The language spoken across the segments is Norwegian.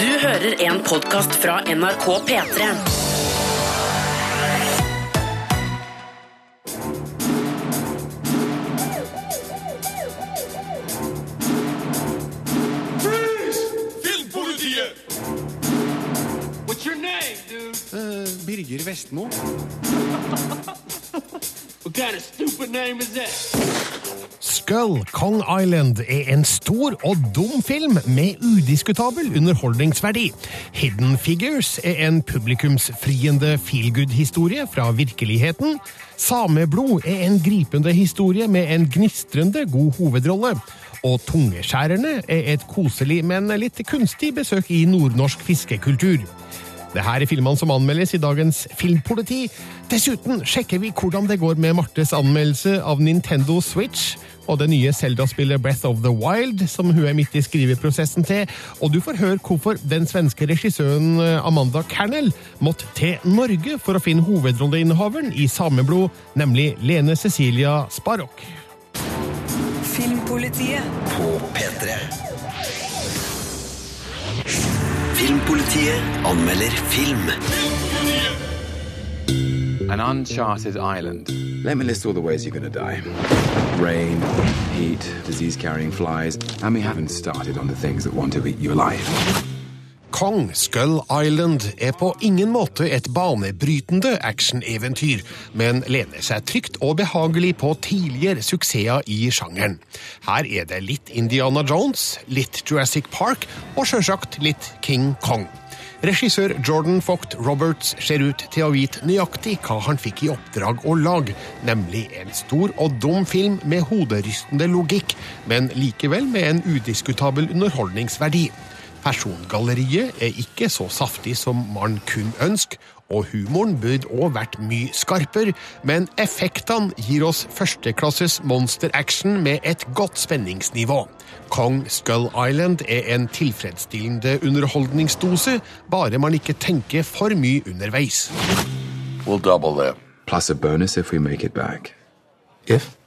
Du hører en podkast fra NRK P3. Filmpolitiet! What's your name, dude? Birger Vestmo. What kind of stupid name is that? Skull Kong Island er en stor og dum film med udiskutabel underholdningsverdi. Hidden Figures er en publikumsfriende feelgood-historie fra virkeligheten. Sameblod er en gripende historie med en gnistrende god hovedrolle. Og Tungeskjærerne er et koselig, men litt kunstig besøk i nordnorsk fiskekultur. Det her er filmene som anmeldes i dagens Filmpoliti. Dessuten sjekker vi hvordan det går med Martes anmeldelse av Nintendo Switch og det nye Zelda-spillet Breath of the Wild, som hun er midt i skriveprosessen til. Og du får høre hvorfor den svenske regissøren eh, Amanda Kernel måtte til Norge for å finne hovedrolleinnehaveren i Sameblod, nemlig Lene Cecilia Sparok. Filmpolitiet På P3 Filmpolitiet anmelder film An uncharted island. Let me list all the ways you're going to die rain, heat, disease carrying flies, and we haven't started on the things that want to eat you alive. Kong Skull Island er på ingen måte et banebrytende actioneventyr, men lener seg trygt og behagelig på tidligere suksesser i sjangeren. Her er det litt Indiana Jones, litt Jurassic Park og sjølsagt litt King Kong. Regissør Jordan Focht Roberts ser ut til å vite nøyaktig hva han fikk i oppdrag å lage, nemlig en stor og dum film med hoderystende logikk, men likevel med en udiskutabel underholdningsverdi. Persongalleriet er ikke så saftig som man kun ønsker, og humoren burde òg vært mye skarpere, men effektene gir oss førsteklasses monster-action med et godt spenningsnivå. Kong Skull Island er en tilfredsstillende underholdningsdose, bare man ikke tenker for mye underveis. We'll double that. Plus a bonus if we make it back. If?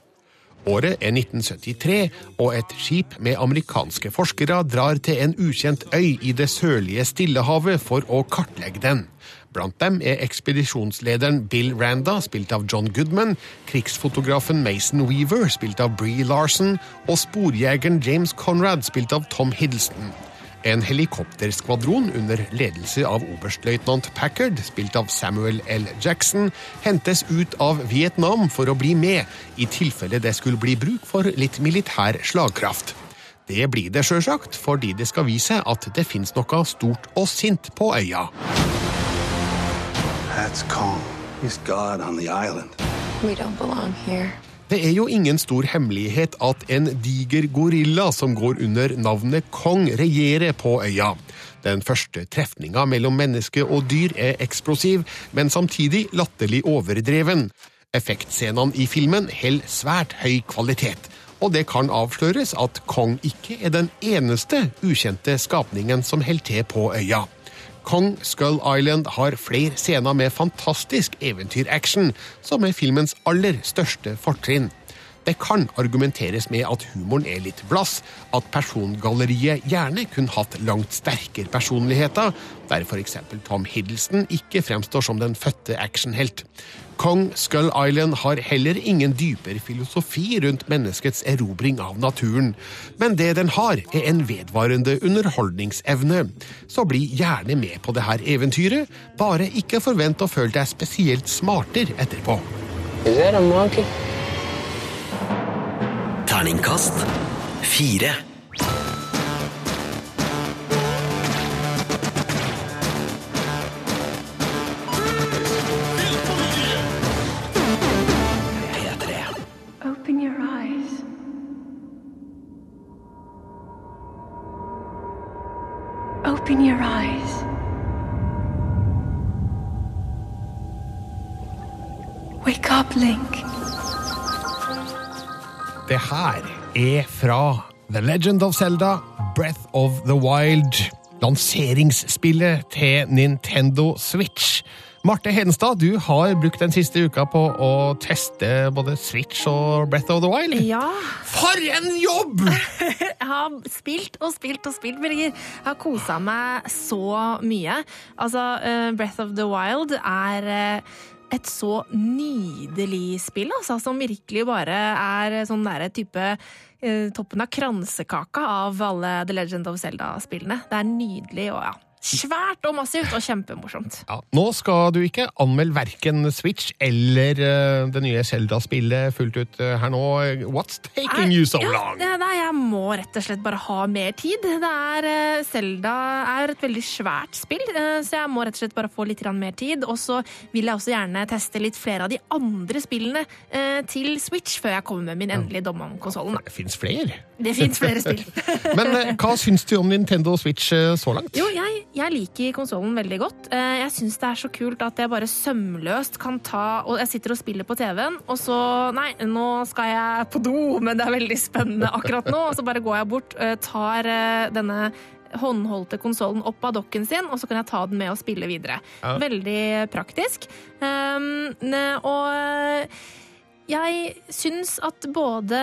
Året er 1973, og et skip med amerikanske forskere drar til en ukjent øy i det sørlige Stillehavet for å kartlegge den. Blant dem er ekspedisjonslederen Bill Randa, spilt av John Goodman, krigsfotografen Mason Weaver, spilt av Bree Larson, og sporjegeren James Conrad, spilt av Tom Hiddleston. En helikopterskvadron under ledelse av oberstløytnant Packard, spilt av Samuel L. Jackson, hentes ut av Vietnam for å bli med, i tilfelle det skulle bli bruk for litt militær slagkraft. Det blir det sjølsagt, fordi det skal vise at det fins noe stort og sint på øya. That's Kong. He's God on the island. We don't belong here. Det er jo ingen stor hemmelighet at en diger gorilla som går under navnet Kong, regjerer på øya. Den første trefninga mellom menneske og dyr er eksplosiv, men samtidig latterlig overdreven. Effektscenene i filmen holder svært høy kvalitet, og det kan avsløres at Kong ikke er den eneste ukjente skapningen som holder til på øya. Kong Skull Island har flere scener med fantastisk eventyraction, som er filmens aller største fortrinn. Det kan argumenteres med at humoren er litt blass, at persongalleriet gjerne kunne hatt langt sterkere personligheter, der f.eks. Tom Hiddleston ikke fremstår som den fødte actionhelt. Kong Skull Island har heller ingen dypere filosofi rundt menneskets erobring av naturen, men det den har, er en vedvarende underholdningsevne. Så bli gjerne med på det her eventyret, bare ikke forvent å føle deg spesielt smartere etterpå. Is that a monkey? Terningkast 4 Det her er fra The Legend of Zelda, Breath of the Wild, lanseringsspillet til Nintendo Switch. Marte Hedenstad, du har brukt den siste uka på å teste både Switch og Breath of the Wild. Ja, For en jobb! jeg har spilt og spilt og spilt, Birger. Jeg har kosa meg så mye. Altså, eh, Breath of the Wild er eh, et så nydelig spill, altså, som virkelig bare er sånn derre type eh, toppen av kransekaka av alle The Legend of Zelda-spillene. Det er nydelig og ja, svært og massivt og kjempemorsomt. Ja, nå skal du ikke anmelde verken Switch eller eh, det nye Zelda-spillet fullt ut eh, her nå. What's taking you so ja, long? det- Nei, jeg må rett og slett bare ha mer tid. Det er, eh, Zelda er et veldig svært spill, så jeg må rett og slett bare få litt mer tid. Og så vil jeg også gjerne teste litt flere av de andre spillene til Switch før jeg kommer med min endelige dom om konsollen. Det fins flere. Det fins flere spill. Men hva syns du om Nintendo Switch så langt? Jo, jeg, jeg liker konsollen veldig godt. Eh, Jeg syns det er så kult at jeg bare sømløst kan ta Og jeg sitter og spiller på TV-en, og så Nei, nå skal jeg på do, men det er veldig spennende akkurat nå. Og så bare går jeg bort, eh, tar eh, denne håndholdte konsollen opp av dokken sin, og så kan jeg ta den med og spille videre. Ja. Veldig praktisk. Um, og jeg syns at både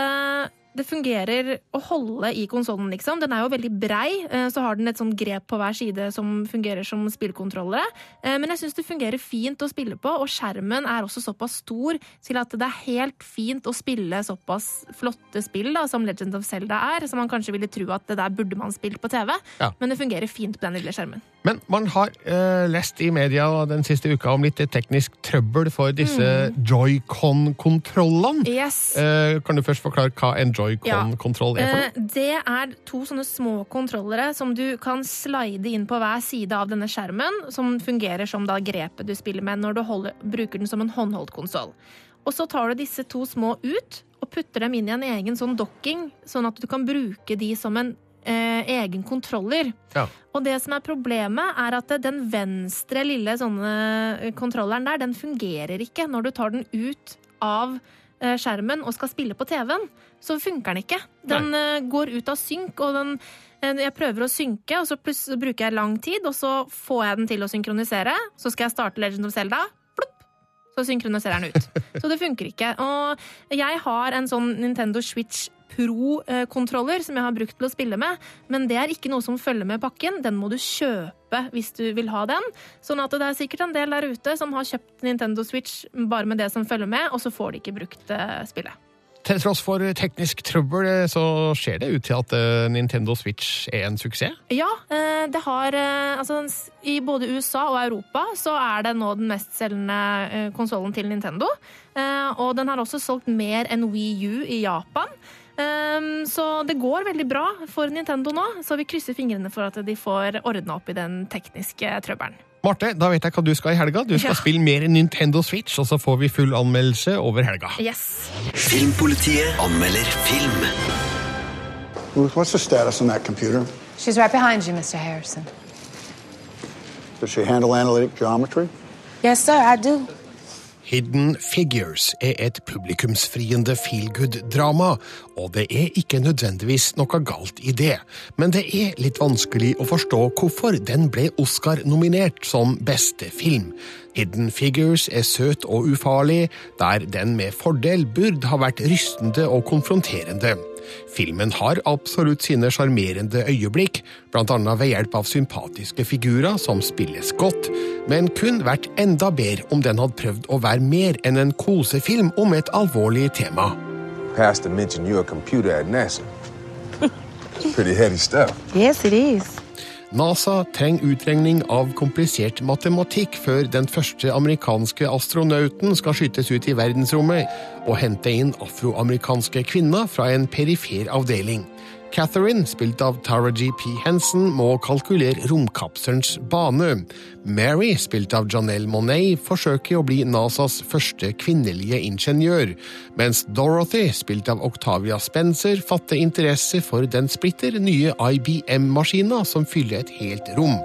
det fungerer å holde i konsollen, liksom. Den er jo veldig brei, eh, så har den et sånn grep på hver side som fungerer som spillkontrollere. Eh, Men jeg syns det fungerer fint å spille på, og skjermen er også såpass stor til at det er helt fint å spille såpass flotte spill da, som Legend of Zelda er, som man kanskje ville tro at det der burde man spilt på TV, Ja. men det fungerer fint på den lille skjermen. Men man har eh, lest i media den siste uka om litt teknisk trøbbel for disse joycon-kontrollene. Yes. Eh, kan du først forklare hva en joycon-kontroll er for noe? Eh, Det er to sånne små kontrollere som du kan slide inn på hver side av denne skjermen, som fungerer som da grepet du spiller med når du holder, bruker den som en håndholdt konsoll. Og så tar du disse to små ut og putter dem inn i en egen sånn dokking, sånn at du kan bruke de som en eh, egen kontroller. Ja. Og det som er problemet, er at den venstre lille sånne eh, kontrolleren der, den fungerer ikke når du tar den ut av skjermen og skal spille på TV-en. Så funker den ikke. Den Nei. går ut av synk, og den eh, jeg prøver å synke, og så bruker jeg lang tid, og så får jeg den til å synkronisere. Så skal jeg starte Legend of Zelda. Plopp! Så synkroniserer den ut. Så det funker ikke. Og jeg har en sånn Nintendo Switch Pro-kontroller som jeg har brukt til å spille med, men det er ikke noe som følger med pakken. Den må du kjøpe hvis du vil ha den. Sånn at det er sikkert en del der ute som har kjøpt Nintendo Switch bare med det som følger med, og så får de ikke brukt eh, spillet. Til tross for teknisk trøbbel eh, så ser det ut til at eh, Nintendo Switch er en suksess. Ja, det har Altså, i både USA og Europa så er det nå den mestselgende konsollen til Nintendo. Og den har også solgt mer enn Wii U i Japan. Eh, Så det går veldig bra for Nintendo nå, så vi krysser fingrene for at de får ordna opp i den tekniske trøbbelen. Marte, da vet jeg hva du skal i helga. Du skal Ja. spille mer Nintendo Switch, og så får vi full anmeldelse over helga. Yes. Filmpolitiet anmelder film. Ruth, what's the status on that computer? She's right behind you, Mr. Harrison. Does she handle analytic geometry? Yes, sir, I do. Hidden Figures er et publikumsfriende feelgood-drama, og det er ikke nødvendigvis noe galt i det, men det er litt vanskelig å forstå hvorfor den ble Oscar-nominert som beste film. Hidden Figures er søt og ufarlig, der den med fordel burde ha vært rystende og konfronterende. Filmen har absolutt sine sjarmerende øyeblikk, annet ved hjelp av sympatiske figurer som spilles godt, men kun vært enda bedre om den hadde prøvd å være mer enn en kosefilm om et alvorlig tema. Pastor mentioned you're a computer at NASA. It's pretty heady stuff. Yes, it is. NASA trenger utregning av komplisert matematikk før den første amerikanske astronauten skal skytes ut i verdensrommet og hente inn afroamerikanske kvinner fra en perifer avdeling. Catherine, spilt av Tara G.P. Henson, må kalkulere romkapselens bane. Mary, spilt av Janelle Monet, forsøker å bli NASAs første kvinnelige ingeniør, mens Dorothy, spilt av Octavia Spencer, fatter interesse for den splitter nye IBM-maskina som fyller et helt rom.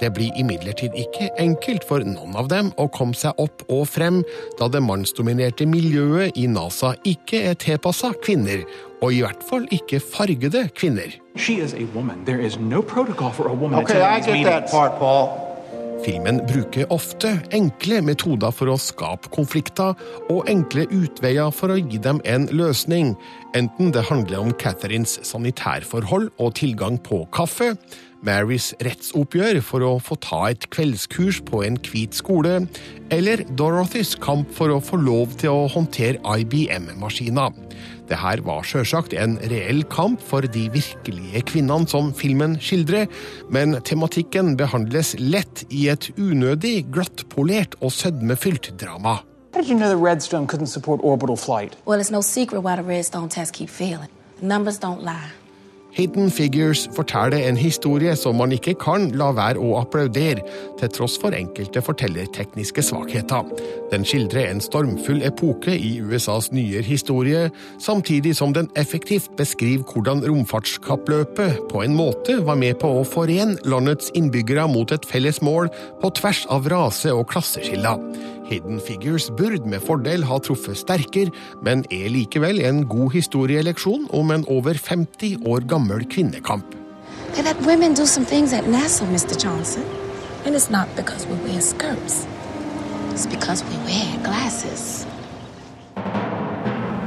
Det blir imidlertid ikke enkelt for noen av dem å komme seg opp og frem, da det mannsdominerte miljøet i NASA ikke er tilpassa kvinner, og i hvert fall ikke fargede kvinner. She is a woman. There is no protocol for a woman Okay, part, Filmen bruker ofte enkle metoder for å skape konflikter, og enkle utveier for å gi dem en løsning, enten det handler om Catherines sanitærforhold og tilgang på kaffe, Marys rettsoppgjør for å få ta et kveldskurs på en hvit skole, eller Dorothys kamp for å få lov til å håndtere IBM-maskina. Det her var sjølsagt en reell kamp for de virkelige kvinnene som filmen skildrer, men tematikken behandles lett i et unødig glattpolert og sødmefylt drama. How did you know the Redstone couldn't support orbital flight? Well, it's no secret why the Redstone tests keep failing. Numbers don't lie. Hidden Figures forteller en historie som man ikke kan la være å applaudere, til tross for enkelte fortellertekniske svakheter. Den skildrer en stormfull epoke i USAs nyere historie, samtidig som den effektivt beskriver hvordan romfartskappløpet på en måte var med på å forene landets innbyggere mot et felles mål på tvers av rase- og klasseskiller. Hidden Figures burde med fordel ha truffet sterkere, men er likevel en god historieleksjon om en over 50 år gammel kvinnekamp. They let women do some things at NASA, Mr. Johnson. And it's not because we wear skirts. It's because we wear glasses.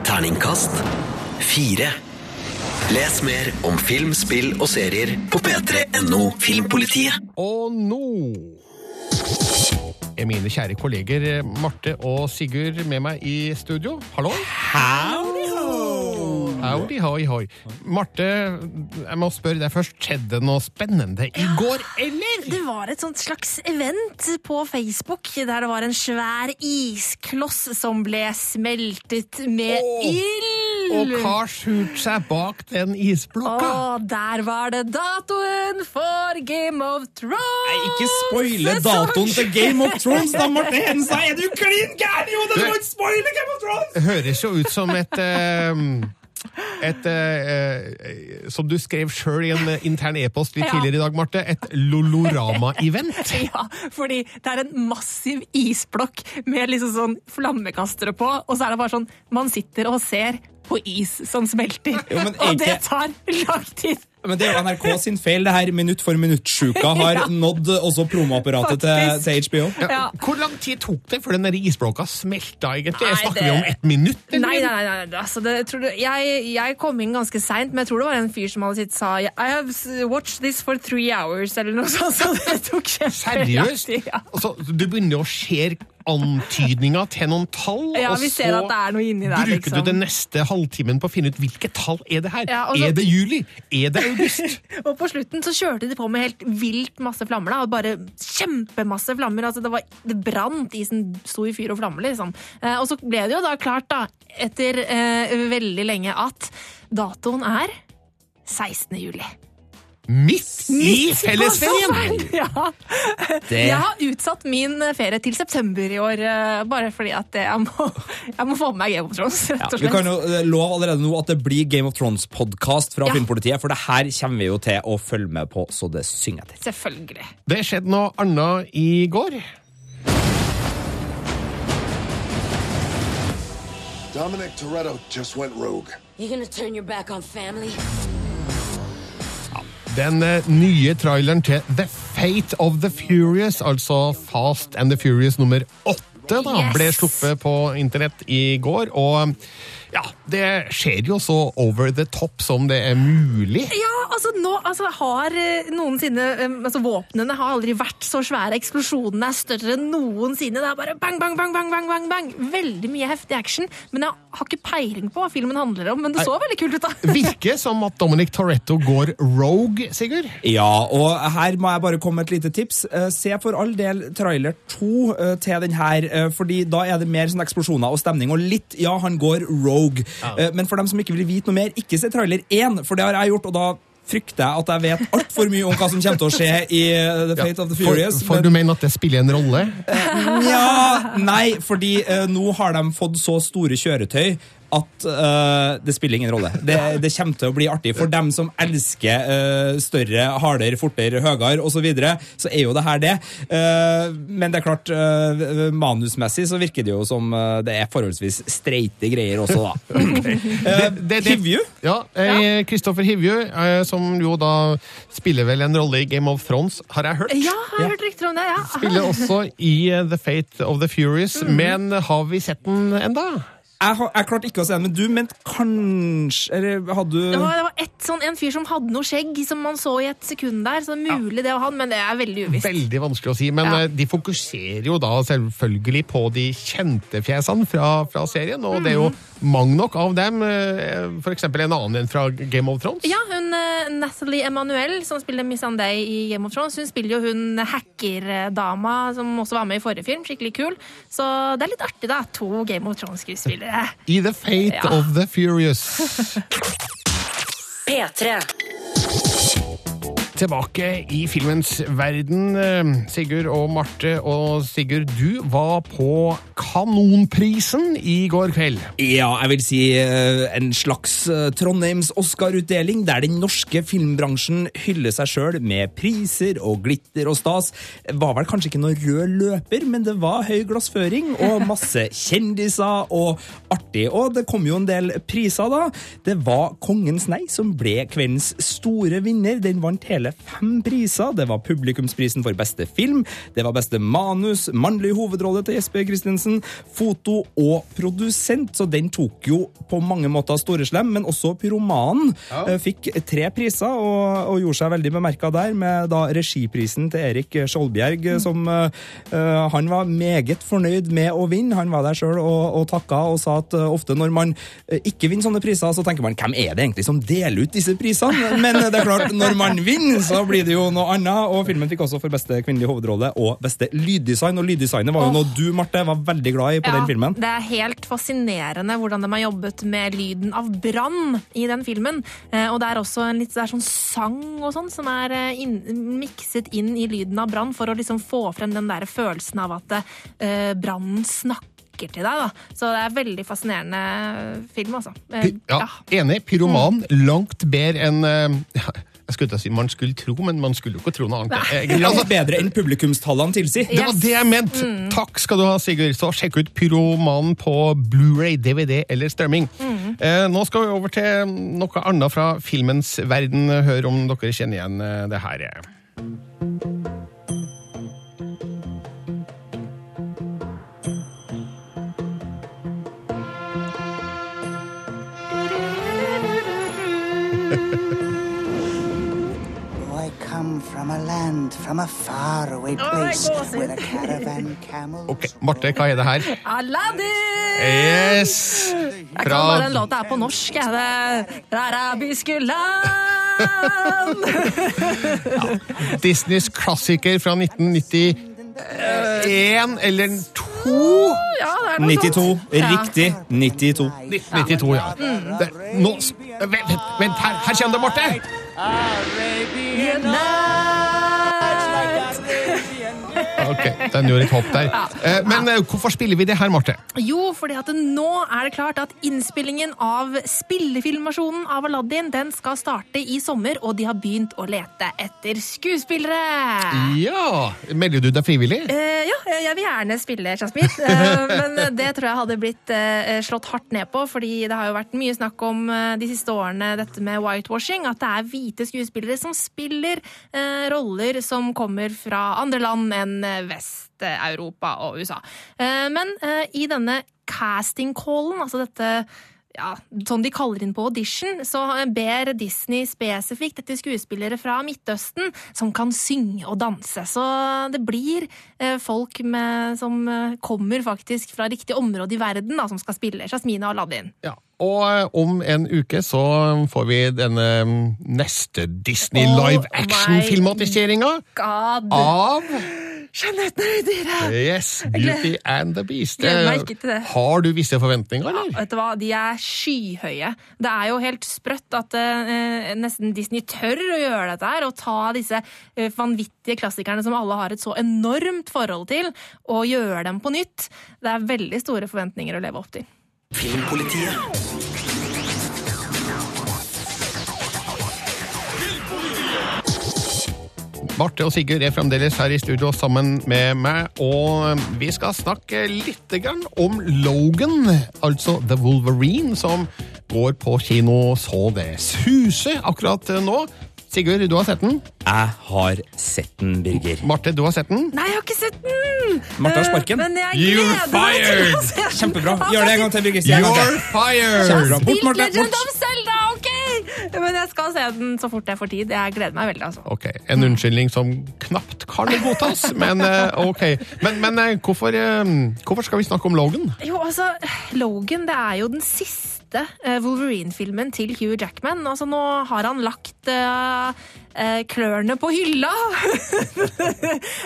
Terningkast fire. Les mer om film, spill og serier på p3.no Filmpolitiet. Og nå mine kjære kolleger eh, Marte og Sigurd med meg i studio. Hallo? Howdy ho! Howdy hoi hoi. Marte, jeg må spørre deg først. Skjedde noe spennende i går, eller? Det var et sånt slags event på Facebook der det var en svær iskloss som ble smeltet med ild. Og hva skjulte seg bak den isblokka? Å, der var det datoen for Game of Thrones! Nei, ikke spoile datoen til Game of Thrones, da, Marte Hensa! Er du klin gæren i hodet? Du må ikke spoile Game of Thrones! Det høres jo ut som et eh, et, eh, eh, som du skrev sjøl i en intern e-post litt Ja. tidligere i dag, Marte, et Lolorama-event. Ja, fordi det er en massiv isblokk med liksom sånn flammekastere på, og så er det bare sånn man sitter og ser på is som smelter. Jo, men og det tar lang tid. Men det er jo NRK sin feil, det her minutt for minutt-sjuka har Ja. nådd også promoapparatet til, til HBO. Ja. Hvor lang tid tok det før den der isblokka smelta, egentlig? Nei, Snakker det- vi om ett minutt? eller? Nei, nei, nei. nei. Altså, det, tror du, jeg, jeg kom inn ganske seint, men jeg tror det var en fyr som hadde sitt sa I have watched this for three hours, eller noe sånt. Så det tok kjempelang tid. Ja. Altså, du begynner å se antydninger til noen tall, Ja, og så er der, bruker liksom. du den neste halvtimen på å finne ut hvilket tall er det her. Ja, så- Er det juli? Er det august? Og på slutten så kjørte de på med helt vilt masse flammer. da, og Bare kjempemasse flammer. altså Det, var, det brant, isen sto i fyr og flamme, liksom. Eh, og så ble det jo da klart, da, etter eh, veldig lenge, at datoen er 16. juli. Midt i fellesferien! Ja. Det- Jeg har utsatt min ferie til september i år, eh, bare fordi at jeg må, jeg må få med meg Game of Thrones, rett og Vi kan jo eh, love allerede nå at det blir Game of Thrones-podkast fra Ja. Filmpolitiet, for det her kommer vi jo til å følge med på så det synger etter. Selvfølgelig. Det skjedde noe annet i går. Dominic Toretto just went rogue. You gonna turn your back on family? Den eh, nye traileren til The Fate of the Furious, altså Fast and the Furious nummer åtte, da, ble sluppet på internett i går. Og ja, det skjer jo så over the top som det er mulig. Ja, altså nå altså, har eh, noensinne eh, altså, Våpnene har aldri vært så svære. Eksplosjonene er større enn noensinne. Det er bare bang, bang, bang, bang, bang, bang, bang. Veldig mye heftig action. Men jeg har ikke peiling på hva filmen handler om. Men det så veldig kult ut, da. Virker som at Dominic Toretto går rogue, Sigurd. Ja, og her må jeg bare komme med et lite tips. Eh, Se for all del trailer to til den her, fordi da er det mer sånn eksplosjoner og stemning, og litt, ja, han går rogue. Eh, Men for dem som ikke vil vite noe mer, ikke se trailer én, for det har jeg gjort, og da frykter jeg at jeg vet altfor mye om hva som kommer til å skje i eh, The Fate of the Furious. For, for du mener at det spiller en rolle? Ja, nei, fordi uh, nå har de fått så store kjøretøy at uh, det spiller ingen rolle. Det, det kommer til å bli artig. For dem som elsker uh, større, hardere, fortere, høyere osv., så, videre, så er jo det her det. Uh, men det er klart, manusmessig så virker det jo som det er forholdsvis streite greier også, da. Det- det- Hivju? Ja, Kristoffer Hivju, som jo da spiller vel en rolle i Game of Thrones, har jeg hørt. Ja, jeg har hørt rykter om det. ja. Spiller også i The Fate of the Furious, mm. men har vi sett den enda? Jeg, har- jeg klarte ikke å se den, men du mente kanskje Eller hadde du Det var, det var et, sånn, en fyr som hadde noe skjegg, som man så i et sekund der. Så det er mulig det var han, men det er veldig uvisst. Veldig vanskelig å si, men Ja. eh, de fokuserer jo da selvfølgelig på de kjente fjesene fra, fra serien, og det er jo Mhm. mange nok av dem. F.eks. For eksempel en annen enn fra Game of Thrones. Ja, hun eh, Nathalie Emanuel, som spiller Miss Anday i Game of Thrones, hun spiller jo hun hackerdama som også var med i forrige film. Skikkelig kul. Så det er litt artig, da. To Game of Thrones-skuespillere. I The Fate Ja. of the Furious. P3. Tilbake i filmens verden. eh, Sigurd og Marte og Sigurd, du var på Kanonprisen i går kveld. Ja, jeg vil si eh, en slags eh, Trondheims Oscar-utdeling, der den norske filmbransjen hyller seg sjøl med priser og glitter og stas. Var vel kanskje ikke noe rød løper, men det var høy glassføring og masse kjendiser og artig. Og det kom jo en del priser, da. Det var Kongens nei som ble kveldens store vinner. Den vant hele fem priser. Det var publikumsprisen for beste film, det var beste manus, mannlig hovedrolle til Jesper Christensen, foto og produsent, så den tok jo på mange måter Storeslem, men også Pyromanen ja. fikk tre priser og, og gjorde seg veldig bemerka der, med da regiprisen til Erik Skjoldbjerg, mm. som eh, eh, han var meget fornøyd med å vinne. Han var der sjøl og, og takka og sa at uh, ofte når man eh, ikke vinner sånne priser, så tenker man hvem er det egentlig som deler ut disse prisene? Men det er klart, når man vinner, så blir det jo noe annet. Og filmen fikk også for beste kvinnelige hovedrolle og beste lyddesign. Og lyddesignet var jo noe du, Marte, var veldig glad i på den filmen. Det er helt fascinerende hvordan de har jobbet med lyden av brann i den filmen. Eh, Og det er også en litt det er sånn sang og sånn som er eh, inn, mikset inn i lyden av brann for å liksom få frem den der følelsen av at uh, brannen snakker til deg. da. Så det er veldig fascinerende film, altså. Ja, Ja, Enig. Pyroman langt bedre enn ja, Jeg skulle si man skulle tro, men man skulle jo ikke tro noe annet. egentlig. Altså, bedre enn publikumstallene tilsier. det var det jeg mente! Takk skal du ha, Sigurd. Så sjekk ut Pyromanen på Blu-ray, DVD eller strømming. Eh, nå skal vi over til noe annet fra filmens verden. Hør om dere kjenner igjen eh, det her. Ok, Marte, hva er det her? Aladdin! Yes! Jeg kan bare den låta er på norsk. Jeg. Det arabiske land! Disneys klassiker fra 1991 eller 2? Ja, det er noe 92. sånt. Riktig. 92. 92, ja. Det, nå, vent, vent her, her kommer det, Marte! Ok, den gjorde et hopp der. Ja. Men eh, hvorfor spiller vi det her, Marte? Jo, fordi at nå er det klart at innspillingen av spillefilmasjonen av Aladdin den skal starte i sommer, og de har begynt å lete etter skuespillere. Ja! Melder du deg frivillig? Eh, ja, jeg vil gjerne spille Jasmine, eh, men det tror jeg hadde blitt eh, slått hardt ned på, fordi det har jo vært mye snakk om eh, de siste årene dette med whitewashing, at det er hvite skuespillere som spiller eh, roller som kommer fra andre land enn eh, Vest-Europa og USA. Eh, men eh, i denne casting-callen, altså dette ja, sånn de kaller inn på audition, så ber Disney spesifikt etter skuespillere fra Midtøsten som kan synge og danse. Så det blir eh, folk med, som eh, kommer faktisk fra riktig område i verden, da, som skal spille Jasmine og Aladdin. Ja. Og eh, om en uke så får vi denne mm, neste Disney live action-filmatiseringa oh av Skjønnheten er i dyret! Yes, Beauty and the Beast. Har du visse forventninger, eller? Vet du hva, De er skyhøye. Det er jo helt sprøtt at uh, nesten Disney tør å gjøre dette her, og ta disse uh, vanvittige klassikerne som alle har et så enormt forhold til, og gjøre dem på nytt. Det er veldig store forventninger å leve opp til. Filmpolitiet. Marte og Sigurd er fremdeles her i studio sammen med meg, og vi skal snakke litt om Logan, altså The Wolverine, som går på kino så det suser akkurat nå. Sigurd, du har sett den? Jeg har sett den, Birger. Marte, du har sett den? Nei, jeg har ikke sett den! Marte har sparken. Men jeg You're gleder meg til å fired! se den. Kjempebra. Gjør det en gang til, Birger. You're fired! Bort, Marte. Bort. Men jeg skal se den så fort jeg får tid. Jeg gleder meg veldig, altså. Ok, En unnskyldning som knapt kan godtas, men eh, ok. Men, men eh, hvorfor, eh, hvorfor skal vi snakke om Logan? Jo, altså, Logan det er jo den siste eh, Wolverine-filmen til Hugh Jackman. Altså, nå har han lagt uh, uh, klørne på hylla!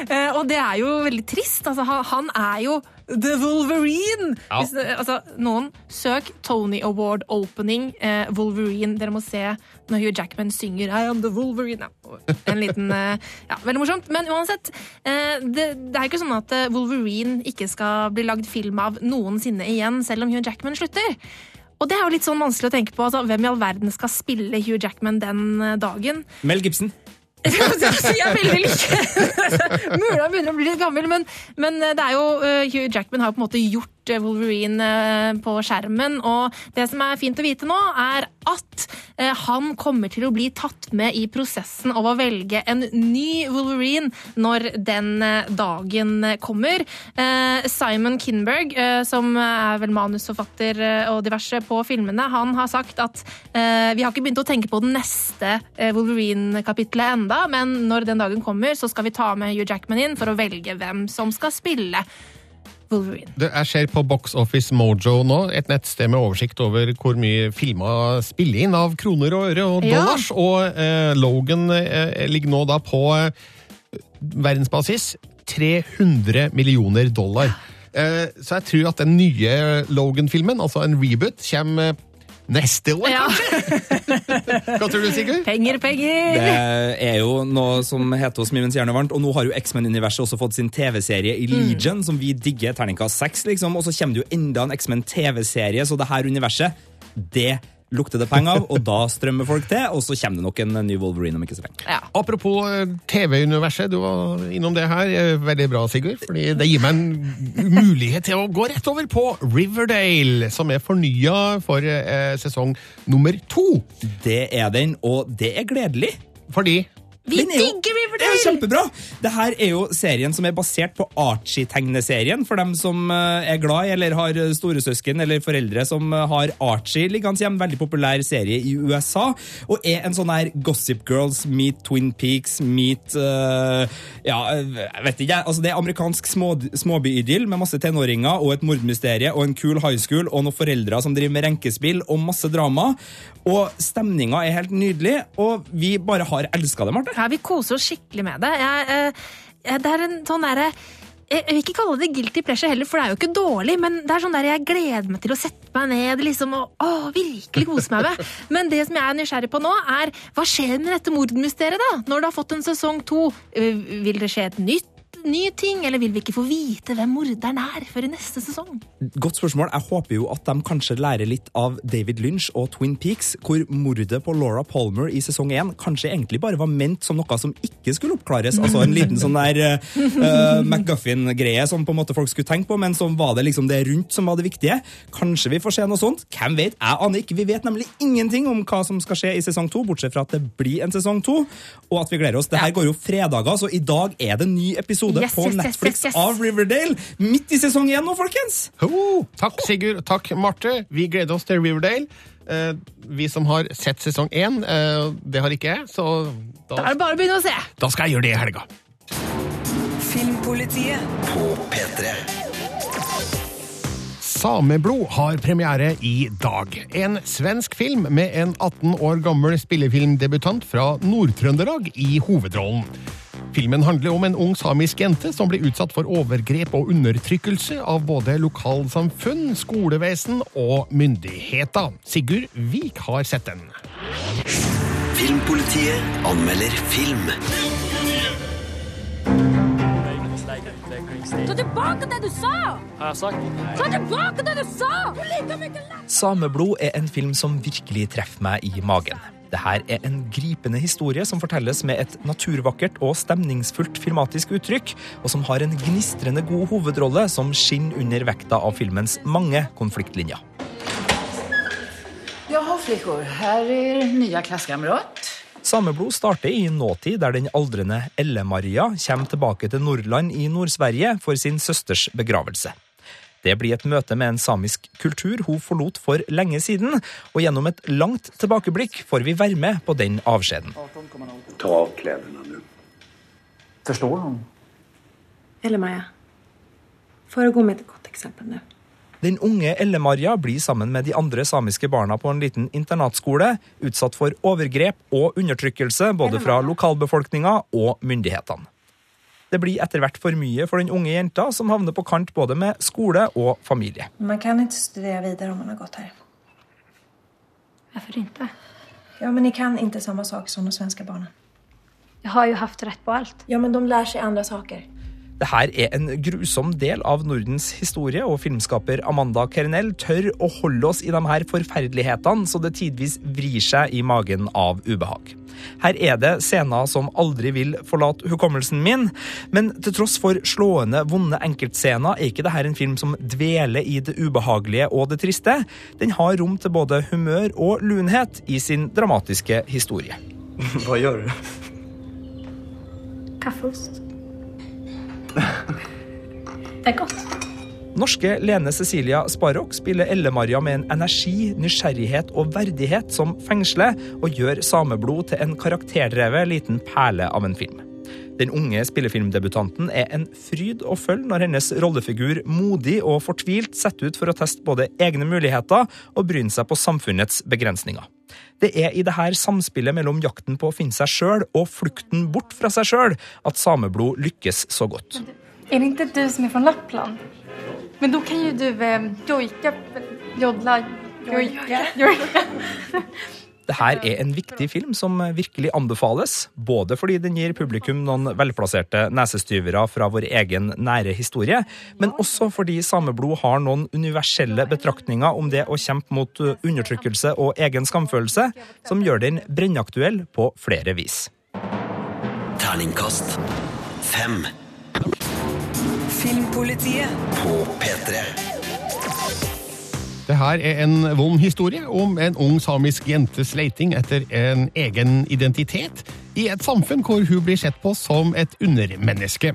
uh, og det er jo veldig trist. Altså, han, er jo The Wolverine! Ja. Hvis, altså, noen søk Tony Award opening eh, Wolverine. Dere må se når Hugh Jackman synger I am the Wolverine. Ja, en liten eh, Ja, veldig morsomt. Men uansett, eh, det, det er ikke sånn at Wolverine ikke skal bli lagd film av noensinne igjen, selv om Hugh Jackman slutter. Og det er jo litt sånn vanskelig å tenke på. Altså, hvem i all verden skal spille Hugh Jackman den eh, dagen? Mel Gibson. Altså, jeg veldig ikke Mulig han begynner å bli litt gammel, men, men det er jo eh, Hugh Jackman har jo på en måte gjort eh, Wolverine eh, på skjermen. Og det som er fint å vite nå, er at eh, han kommer til å bli tatt med i prosessen av å velge en ny Wolverine når den dagen kommer. Simon Kinberg, som er vel manusforfatter og diverse på filmene, han har sagt at vi har ikke begynt å tenke på den neste Wolverine-kapitlet enda, men når den dagen kommer, så skal vi ta med Hugh Jackman inn for å velge hvem som skal spille Wolverine. Det, ser på Box Office Mojo nå, et nettsted med oversikt over hvor mye filmer spiller inn av kroner og øre og Ja. dollars, og eh, Logan eh, ligger nå da på eh, verdensbasis 300 millioner dollar. Eh, så jeg tror at den nye Logan-filmen, altså en reboot, kommer eh, neste år, Ja. Hva tror du, Sigurd? Penger, penger! Det er jo noe som heter oss mye mens jernet er varmt, og nå har jo X-Men-universet også fått sin TV-serie i Legion, som vi digger terningkast 6, liksom, og så kommer det jo enda en X-Men-TV-serie, så det her universet, det lukter det penger av, og da strømmer folk til, og så kommer det nok en ny Wolverine om ikke så lenge. Ja. Apropos eh, TV-universet, du var innom det her. Eh, Veldig bra, Sigurd. fordi det gir meg en mulighet til å gå rett over på Riverdale, som er fornya for eh, sesong nummer to. Det er den, og det er gledelig. Fordi Vi jo- digger Det er kjempebra! Det her er jo serien som er basert på Archie-tegneserien, for dem som eh, er glad i eller har storesøsken eller foreldre som eh, har Archie liggende hjemme. Veldig populær serie i USA, og er en sånn her Gossip Girls meet Twin Peaks meet uh, Ja, jeg vet ikke, altså det er amerikansk små, småbyidyll med masse tenåringer og et mordmysterie og en kul high school og noen foreldre som driver med renkespill og masse drama. Og stemninga er helt nydelig, og vi bare har elska det, Marte. Ja, vi koser oss skikkelig med det. Jeg, eh, eh, det er en sånn derre jeg jeg vil ikke kalle det guilty pleasure heller, for det er jo ikke dårlig, men det er sånn der jeg gleder meg til å sette meg ned liksom, og å, virkelig kose meg med. Men det som jeg er nysgjerrig på nå, er hva skjer med dette mordmysteriet, da? Når det har fått en sesong to, Eh, vil det skje et nytt ny ting, eller vil vi ikke få vite hvem morderen er før i neste sesong? Godt spørsmål. Jeg håper jo at de kanskje lærer litt av David Lynch og Twin Peaks, hvor mordet på Laura Palmer i sesong 1 kanskje egentlig bare var ment som noe som ikke skulle oppklares. Altså en liten sånn der uh, McGuffin-greie som på en måte folk skulle tenke på, men som var det liksom det rundt som var det viktige. Kanskje vi får se noe sånt. Hvem vet? Jeg aner ikke. Vi vet nemlig ingenting om hva som skal skje i sesong 2, bortsett fra at det blir en sesong 2, og at vi gleder oss. Det her går jo fredager, så i dag er det ny episode Yes, på yes, Netflix yes, yes. av Riverdale. Midt i sesong én nå, folkens! Oh, Takk, Sigurd. Takk, Marte. Vi gleder oss til Riverdale. Eh, vi som har sett sesong én, eh, det har ikke jeg, så Da da, er det bare å begynne å se! da skal jeg gjøre det i helga. Filmpolitiet på P3. Sameblod har premiere i dag. En svensk film med en 18 år gammel spillefilmdebutant fra Nord-Trøndelag i hovedrollen. Filmen handler om en ung samisk jente som blir utsatt for overgrep og undertrykkelse av både lokalsamfunn, skolevesen og myndigheter. Sigurd Vik har sett den. Filmpolitiet anmelder film. Ta tilbake det du sa! Har jeg sagt? Ta tilbake det du sa! Sameblod er en film som virkelig treffer meg i magen. Dette er en gripende historie som fortelles med et naturvakkert og stemningsfullt filmatisk uttrykk, og som har en gnistrende god hovedrolle som skinner under vekta av filmens mange konfliktlinjer. Jaha, flickor. Her er nye klassekamerat. Sameblod starter i nåtid, der den aldrende Elle-Maria kommer tilbake til Nordland i Nord-Sverige for sin søsters begravelse. Det blir et møte med en samisk kultur hun forlot for lenge siden, og gjennom et langt tilbakeblikk får vi være med på den avskjeden. Ta av klærne nå. Forstår han? Eller Maja, föregå med et godt eksempel nå. Den unge Elle-Maria blir sammen med de andre samiske barna på en liten internatskole utsatt for overgrep og undertrykkelse både fra lokalbefolkninga og myndighetene. Det blir etter hvert for mye for den unge jenta, som havner på kant både med skole og familie. Man kan ikke studere videre om man har gått her. Hvorfor ikke? Ja, men de kan ikke samme sak som de svenske barna. Jeg har jo haft rett på alt. Ja, men de lærer seg andre saker. Det her er en grusom del av Nordens historie, og filmskaper Amanda Kernell tør å holde oss i de her forferdelighetene så det tidvis vrir seg i magen av ubehag. Her er det scener som aldri vil forlate hukommelsen min, men til tross for slående, vonde enkeltscener er ikke dette en film som dveler i det ubehagelige og det triste. Den har rom til både humør og lunhet i sin dramatiske historie. Hva gjør du? Kaffeost. Det er godt. Norske Lene Cecilia Sparrock spiller Elle-Maria med en energi, nysgjerrighet og verdighet som fengsler, og gjør Sameblod til en karakterdrevet liten perle av en film. Den unge spillefilmdebutanten er en fryd å følge når hennes rollefigur modig og fortvilt setter ut for å teste både egne muligheter og bryne seg på samfunnets begrensninger. Det er i dette samspillet mellom jakten på å finne seg sjøl og flukten bort fra seg sjøl at Sameblod lykkes så godt. Er det ikke du som er fra Lappland? Men da kan jo du eh, jodla joddla, joike, jojka. Dette er en viktig film som virkelig anbefales, både fordi den gir publikum noen velplasserte nesestyvere fra vår egen nære historie, men også fordi Sameblod har noen universelle betraktninger om det å kjempe mot undertrykkelse og egen skamfølelse, som gjør den brennaktuell på flere vis. Terningkast 5. Filmpolitiet På P3. Det her er en vond historie om en ung samisk jentes leiting etter en egen identitet i et samfunn hvor hun blir sett på som et undermenneske.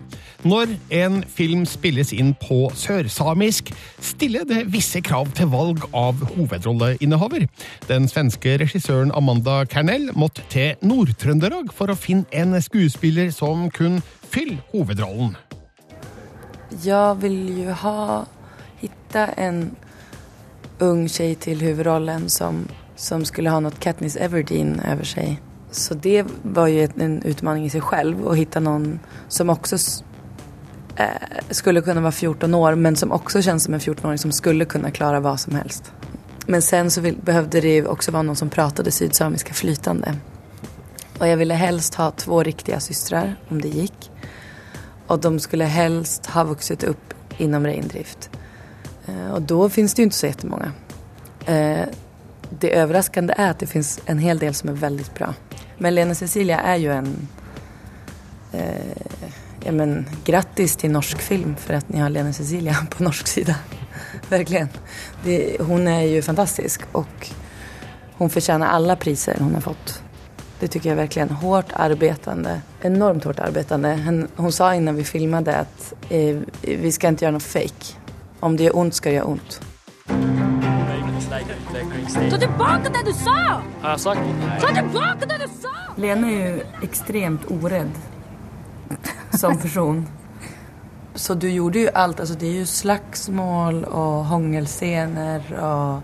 Når en film spilles inn på sørsamisk, stiller det visse krav til valg av hovedrolleinnehaver. Den svenske regissøren Amanda Kernell måtte til Nord-Trøndelag for å finne en skuespiller som kunne fylle hovedrollen. Jeg vil jo ha, hitta en ung tjej till huvudrollen som, som skulle ha något Katniss Everdeen över sig. Så det var ju en utmaning i sig själv att hitta någon som också eh, skulle kunna vara 14 år men som också känns som en 14-åring som skulle kunna klara vad som helst. Men sen så vill, behövde det ju också vara någon som pratade sydsamiska flytande. Och jag ville helst ha två riktiga systrar om det gick. Och de skulle helst ha vuxit upp inom reindrift. Eh, Och då finns det ju inte så jättemånga. Eh, Det överraskande är att det finns en hel del som är väldigt bra. Men Lena Cecilia är ju en... Eh, ja men grattis till norsk film för att ni har Lena Cecilia på norsk sida. Verkligen. Hon är ju fantastisk och hon förtjänar alla priser hon har fått. Det tycker jag verkligen. Hårt arbetande. Enormt hårt arbetande. Hon, hon sa innan vi filmade att eh, vi ska inte göra något fake. Om det gjør ondt, skal det gjøre ondt. Ta tilbake det du sa! Har jeg sagt? Ta tilbake det du sa! Lene er jo extremt uredd som person. Så du gjorde jo alt. Altså, det er jo slagsmål og hangelscener og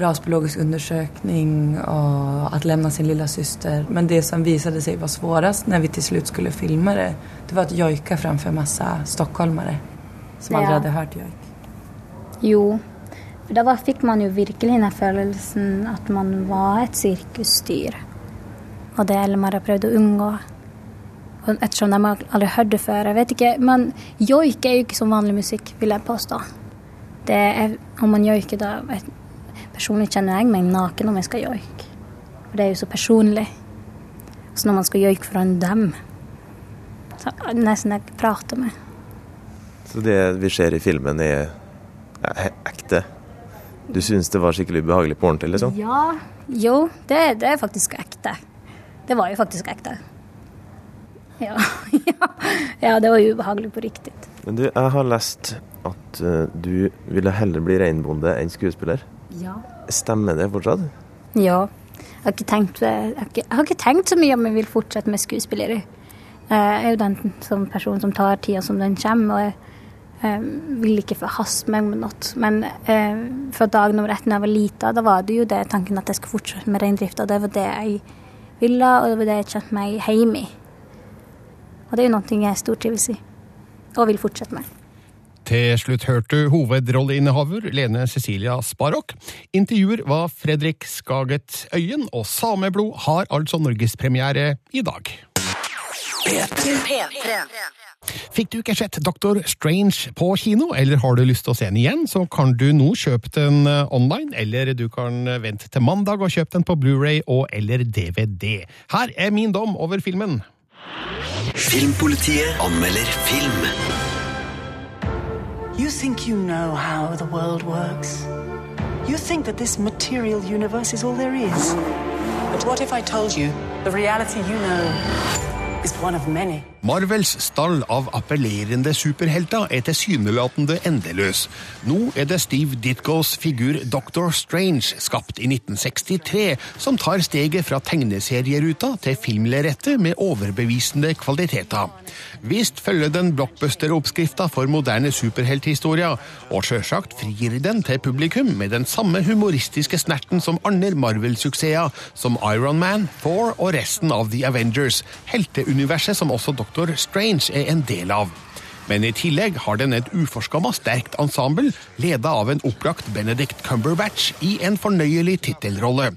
rasbiologisk undersøkning og at lämna sin lilla syster. Men det som visade sig var svårast när vi till slut skulle filma det, det var att jojka framför massa stockholmare som aldri Ja. hadde hørt joik? Jo, for da var, fikk man jo virkelig den følelsen at man var et sirkusdyr. Og det Elmar har prøvd å unngå. Og Ettersom de aldri har hørt det før. Jeg vet ikke, Men joik er jo ikke som vanlig musikk, vil jeg påstå. Det er, om man joiker, da jeg, Personlig kjenner jeg meg naken om jeg skal joike. For det er jo så personlig. Så når man skal joike foran dem, så er det nesten jeg prater med. Så det vi ser i filmen er er ekte? Du syns det var skikkelig ubehagelig på ordentlig, liksom? Ja, jo, det, det er faktisk ekte. Det var jo faktisk ekte. Ja, ja. ja det var jo ubehagelig på riktig. Men du, jeg har lest at eh, du ville heller bli reinbonde enn skuespiller. Ja. Stemmer det fortsatt? Ja. Jeg har, tenkt, jeg, har ikke, jeg har ikke tenkt så mye om jeg vil fortsette med skuespiller. Eh, Jeg er jo den som person som tar tida som den kommer, og jeg eh, vil ikke forhaste meg med noe. Men eh, fra dag nummer ett da jeg var lita, da var det jo det tanken at jeg skulle fortsette med reindrifta. Det var det jeg ville, og det var det jeg kjente meg hjemme i. Og det er jo noe jeg stortrives i, og vil fortsette med. Til slutt hørte du hovedrolleinnehaver Lene Cecilia Sparok. Intervjuer var Fredrik Skaget Øyen, og Sameblod har altså norgespremiere i dag. Fikk du ikke sett Doctor Strange på kino, eller har du lyst til å se den igjen, så kan du nå kjøpe den eh, online, eller du kan eh, vente til mandag og kjøpe den på Blu-ray og eller DVD. Her er min dom over filmen. Filmpolitiet anmelder film. You think you know how the world works. You think that this material universe is all there is. But what if I told you the reality you know is one of many? Marvels stall av appellerende superhelter er tilsynelatende endeløs. Nå er det Steve Ditko's figur Doctor Strange, skapt i 1963, som tar steget fra tegneserieruta til filmlerretet med overbevisende kvaliteter. Visst følger den blockbuster-oppskrifta for moderne superhelthistorier, og sjølsagt frir den til publikum med den samme humoristiske snerten som andre Marvel-suksesser, som Iron Man, Thor og resten av The Avengers, helteuniverset som også Doctor Strange er en del av. Men i tillegg har den et uforskamma sterkt ensemble, leda av en opplagt Benedict Cumberbatch i en fornøyelig tittelrolle.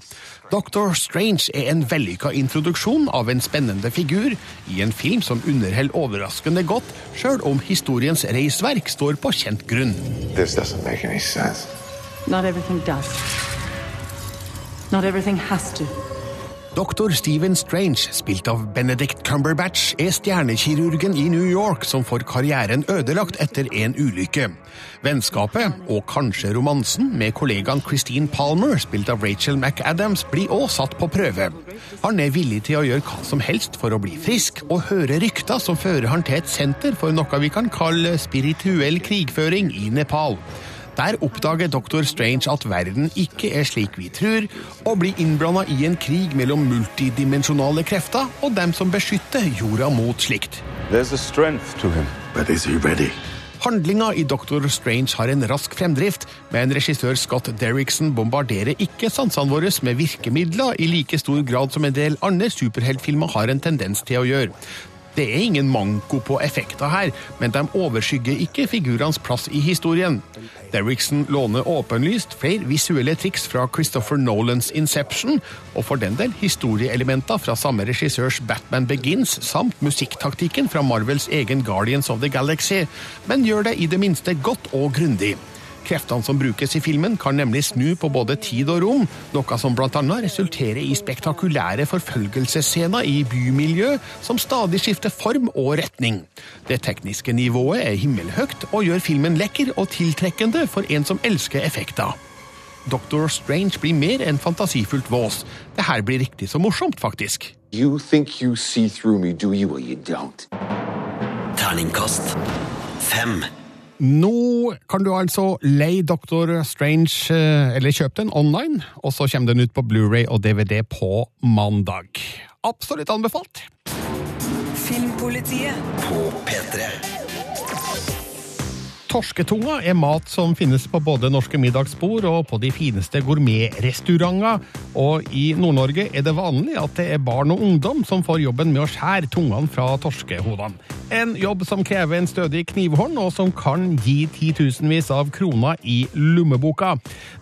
Doctor Strange er en vellykka introduksjon av en spennende figur i en film som underholder overraskende godt, sjøl om historiens reisverk står på kjent grunn. This doesn't make any sense. Not everything does. Not everything has to. Dr. Stephen Strange, spilt av Benedict Cumberbatch, er stjernekirurgen i New York som får karrieren ødelagt etter en ulykke. Vennskapet, og kanskje romansen, med kollegaen Christine Palmer, spilt av Rachel McAdams, blir også satt på prøve. Han er villig til å gjøre hva som helst for å bli frisk, og høre rykter som fører han til et senter for noe vi kan kalle spirituell krigføring i Nepal. Der oppdager Dr. Strange at verden ikke er slik vi tror, og blir innblanda i en krig mellom multidimensjonale krefter og dem som beskytter jorda mot slikt. There's a strength to him. But is he ready? Handlinga i Doctor Strange har en rask fremdrift, men regissør Scott Derrickson bombarderer ikke sansene våre med virkemidler i like stor grad som en del andre superheltfilmer har en tendens til å gjøre. Det er ingen manko på effekter her, men de overskygger ikke figurenes plass i historien. Derrickson låner åpenlyst flere visuelle triks fra Christopher Nolans Inception, og for den del historieelementer fra samme regissørs Batman Begins, samt musikktaktikken fra Marvels egen Guardians of the Galaxy, men gjør det i det minste godt og grundig. Kreftene som brukes i filmen, kan nemlig snu på både tid og rom, noe som bl.a. resulterer i spektakulære forfølgelsesscener i bymiljø som stadig skifter form og retning. Det tekniske nivået er himmelhøyt og gjør filmen lekker og tiltrekkende for en som elsker effekter. Doctor Strange blir mer enn fantasifullt vås. Det her blir riktig så morsomt, faktisk. You think you see through me, do you, or you don't? Terningkast fem. Nå kan du altså leie Doctor Strange, eh, eller kjøpe den online, og så kommer den ut på Blu-ray og DVD på mandag. Absolutt anbefalt. Filmpolitiet på P3. Torsketunga er mat som finnes på både norske middagsbord og på de fineste gourmetrestauranter. Og i Nord-Norge er det vanlig at det er barn og ungdom som får jobben med å skjære tungene fra torskehodene. En jobb som krever en stødig knivhånd, og som kan gi titusenvis av kroner i lommeboka.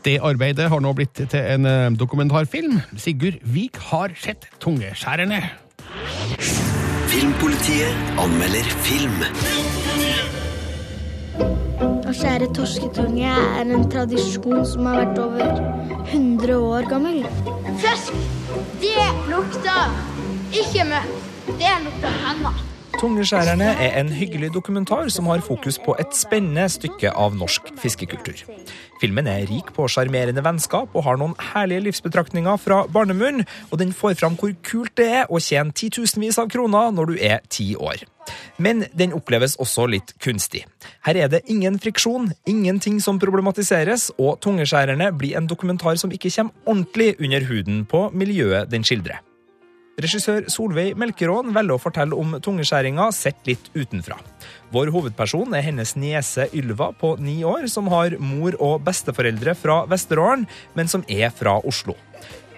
Det arbeidet har nå blitt til en eh, dokumentarfilm. Sigurd Vik har sett Tungeskjærerne. Filmpolitiet anmelder film. Å skjære torsketunge er en tradisjon som har vært over 100 år gammel. Fisk! Det lukter ikke møkk. Det lukter hender. Tungeskjærerne er en hyggelig dokumentar som har fokus på et spennende stykke av norsk fiskekultur. Filmen er rik på sjarmerende vennskap og har noen herlige livsbetraktninger fra barnemunn, og den får fram hvor kult det er å tjene titusenvis av kroner når du er ti år. Men den oppleves også litt kunstig. Her er det ingen friksjon, ingenting som problematiseres, og Tungeskjærerne blir en dokumentar som ikke kommer ordentlig under huden på miljøet den skildrer. Regissør Solveig Melkeråen velger å fortelle om tungeskjæringa sett litt utenfra. Vår hovedperson er hennes niese Ylva på ni år, som har mor og besteforeldre fra Vesterålen, men som er fra Oslo.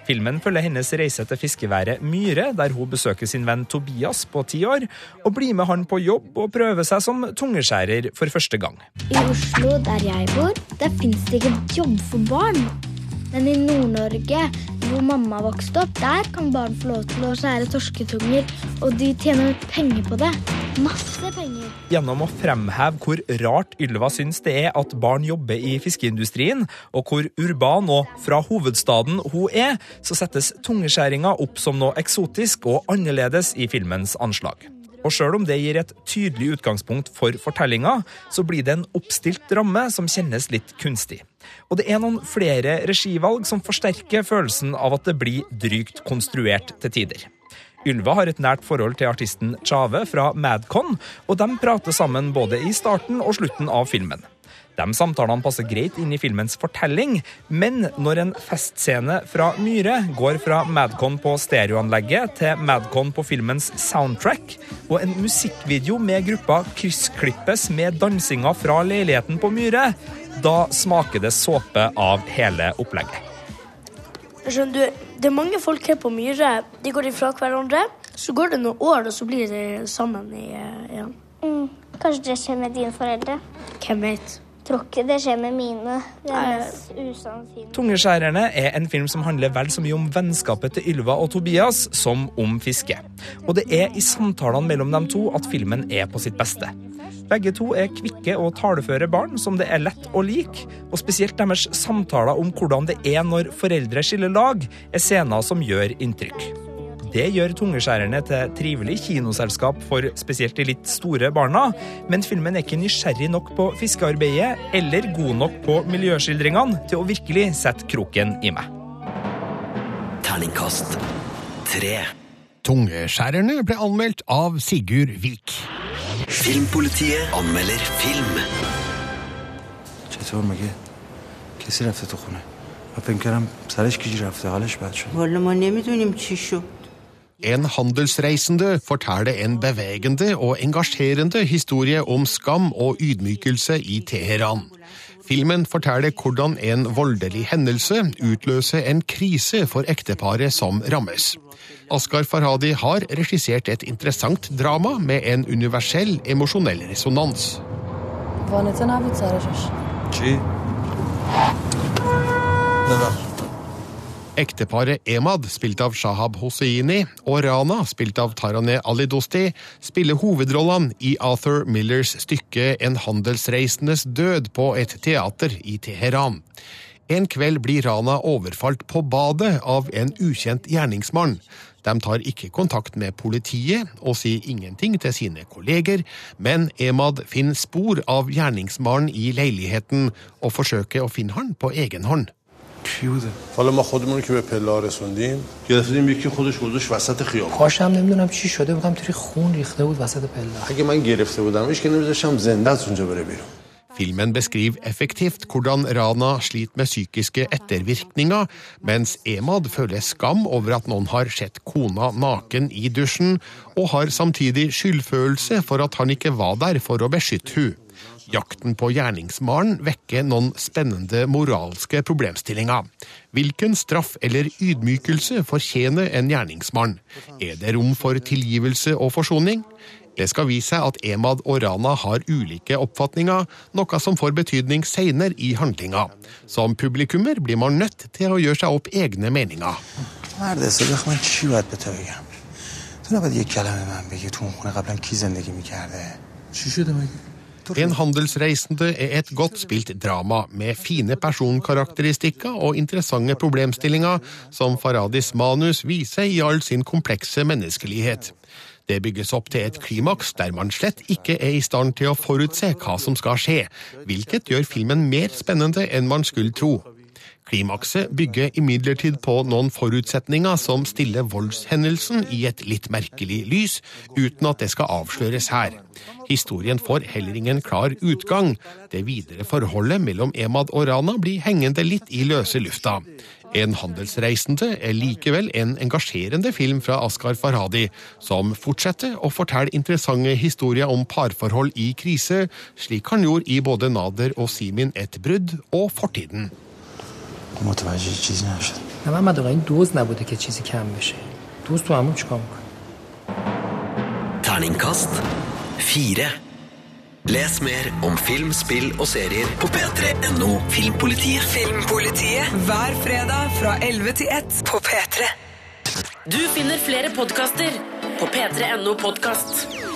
Filmen følger hennes reise til fiskeværet Myre, der hun besøker sin venn Tobias på ti år, og blir med han på jobb og prøver seg som tungeskjærer for første gang. I Oslo, der jeg bor, der fins det ikke jobb for barn. Men i Nord-Norge, hvor mamma vokste opp, der kan barn få lov til å skjære torsketunger, og de tjener penger på det. Masse penger. Gjennom å fremheve hvor rart Ylva syns det er at barn jobber i fiskeindustrien, og hvor urban og fra hovedstaden hun er, så settes tungeskjæringa opp som noe eksotisk og annerledes i filmens anslag. Og sjøl om det gir et tydelig utgangspunkt for fortellinga, så blir det en oppstilt ramme som kjennes litt kunstig. Og det er noen flere regivalg som forsterker følelsen av at det blir drygt konstruert til tider. Ylva har et nært forhold til artisten Chave fra Madcon, og de prater sammen både i starten og slutten av filmen. De samtalene passer greit inn i filmens fortelling, men når en festscene fra Myhre går fra Madcon på stereoanlegget til Madcon på filmens soundtrack, og en musikkvideo med gruppa kryssklippes med dansinga fra leiligheten på Myhre, da smaker det såpe av hele opplegget. Skjønner du, det er mange folk her på Myhre. De går ifra hverandre. Så går det noen år, og så blir de sammen i, eh, igjen. Mm. Kanskje det skjer med dine foreldre? Hvem vet? Tror ikke det skjer med mine. Det er mest usannsynlig. Tungeskjærerne er en film som handler vel så mye om vennskapet til Ylva og Tobias som om fiske. Og det er i samtalene mellom dem to at filmen er på sitt beste. Begge to er kvikke og taleføre barn som det er lett å like, og spesielt deres samtaler om hvordan det er når foreldre skiller lag, er scener som gjør inntrykk. Det gjør Tungeskjærerne til trivelig kinoselskap for spesielt de litt store barna, men filmen er ikke nysgjerrig nok på fiskearbeidet eller god nok på miljøskildringene til å virkelig sette kroken i meg. Terningkast tre. Tungeskjærerne ble anmeldt av Sigurd Vik. Filmpolitiet anmelder film. چطور مگه کسی رفته تو خونه من فکر کردم سرش گیج رفته حالش بد شد والا ما نمیدونیم چی شد en handelsreisende forteller en bevegende og engasjerende historie om skam og ydmykelse i Teheran. Filmen forteller hvordan en voldelig hendelse utløser en krise for ekteparet som rammes. Askar Farhadi har regissert et interessant drama med en universell emosjonell resonans. Hva er det? Ekteparet Emad, spilt av Shahab Hosseini, og Rana, spilt av Taraneh Alidosti, spiller hovedrollene i Arthur Millers stykke En handelsreisendes død på et teater i Teheran. En kveld blir Rana overfalt på badet av en ukjent gjerningsmann. De tar ikke kontakt med politiet og sier ingenting til sine kolleger, men Emad finner spor av gjerningsmannen i leiligheten og forsøker å finne han på egen hånd. کی بوده؟ حالا ما خودمون رو که به پلا رسوندیم گرفتیم یکی خودش گذاشت وسط خیابون پاشم نمیدونم چی شده بودم توی خون ریخته بود وسط پله اگه من گرفته بودمش که نمیذاشتم زنده از اونجا بره بیرون Filmen beskriver effektivt hvordan Rana sliter med psykiske ettervirkninger, mens Emad føler skam over at noen har sett kona naken i dusjen, og har samtidig skyldfølelse for at han ikke var der for å beskytte hun. Jakten på gjerningsmannen vekker noen spennende moralske problemstillinger. Hvilken straff eller ydmykelse fortjener en gjerningsmann? Er det rom for tilgivelse og forsoning? Det skal vise seg at Emad og Rana har ulike oppfatninger, noe som får betydning seinere i handlinga. Som publikummer blir man nødt til å gjøre seg opp egne meninger. مرد حسابی آخه من چی باید به تو بگم تو نباید یک کلمه من بگی تو اون خونه قبلا کی زندگی میکرده چی شده مگه En handelsreisende er et godt spilt drama med fine personkarakteristikker og interessante problemstillinger som Faradis manus viser i all sin komplekse menneskelighet. Det bygges opp til et klimaks der man slett ikke er i stand til å forutse hva som skal skje, hvilket gjør filmen mer spennende enn man skulle tro. Klimakset bygger imidlertid på noen forutsetninger som stiller voldshendelsen i et litt merkelig lys, uten at det skal avsløres her. Historien får heller ingen klar utgang. Det videre forholdet mellom Emad og Rana blir hengende litt i løse lufta. En handelsreisende er likevel en engasjerende film fra Askar Farhadi, som fortsetter å fortelle interessante historier om parforhold i krise, slik han gjorde i både Nader og Simin et brudd og Fortiden. متوجه چیزی نشد نه محمد آقا این دوز نبوده که چیزی کم بشه دوز تو همون چیکار میکنه Terningkast fire. Les mer om film, spill og serier på p3.no Filmpolitiet. Filmpolitiet hver fredag fra 11 til 1 på P3. Du finner flere podkaster på p3.no podkast.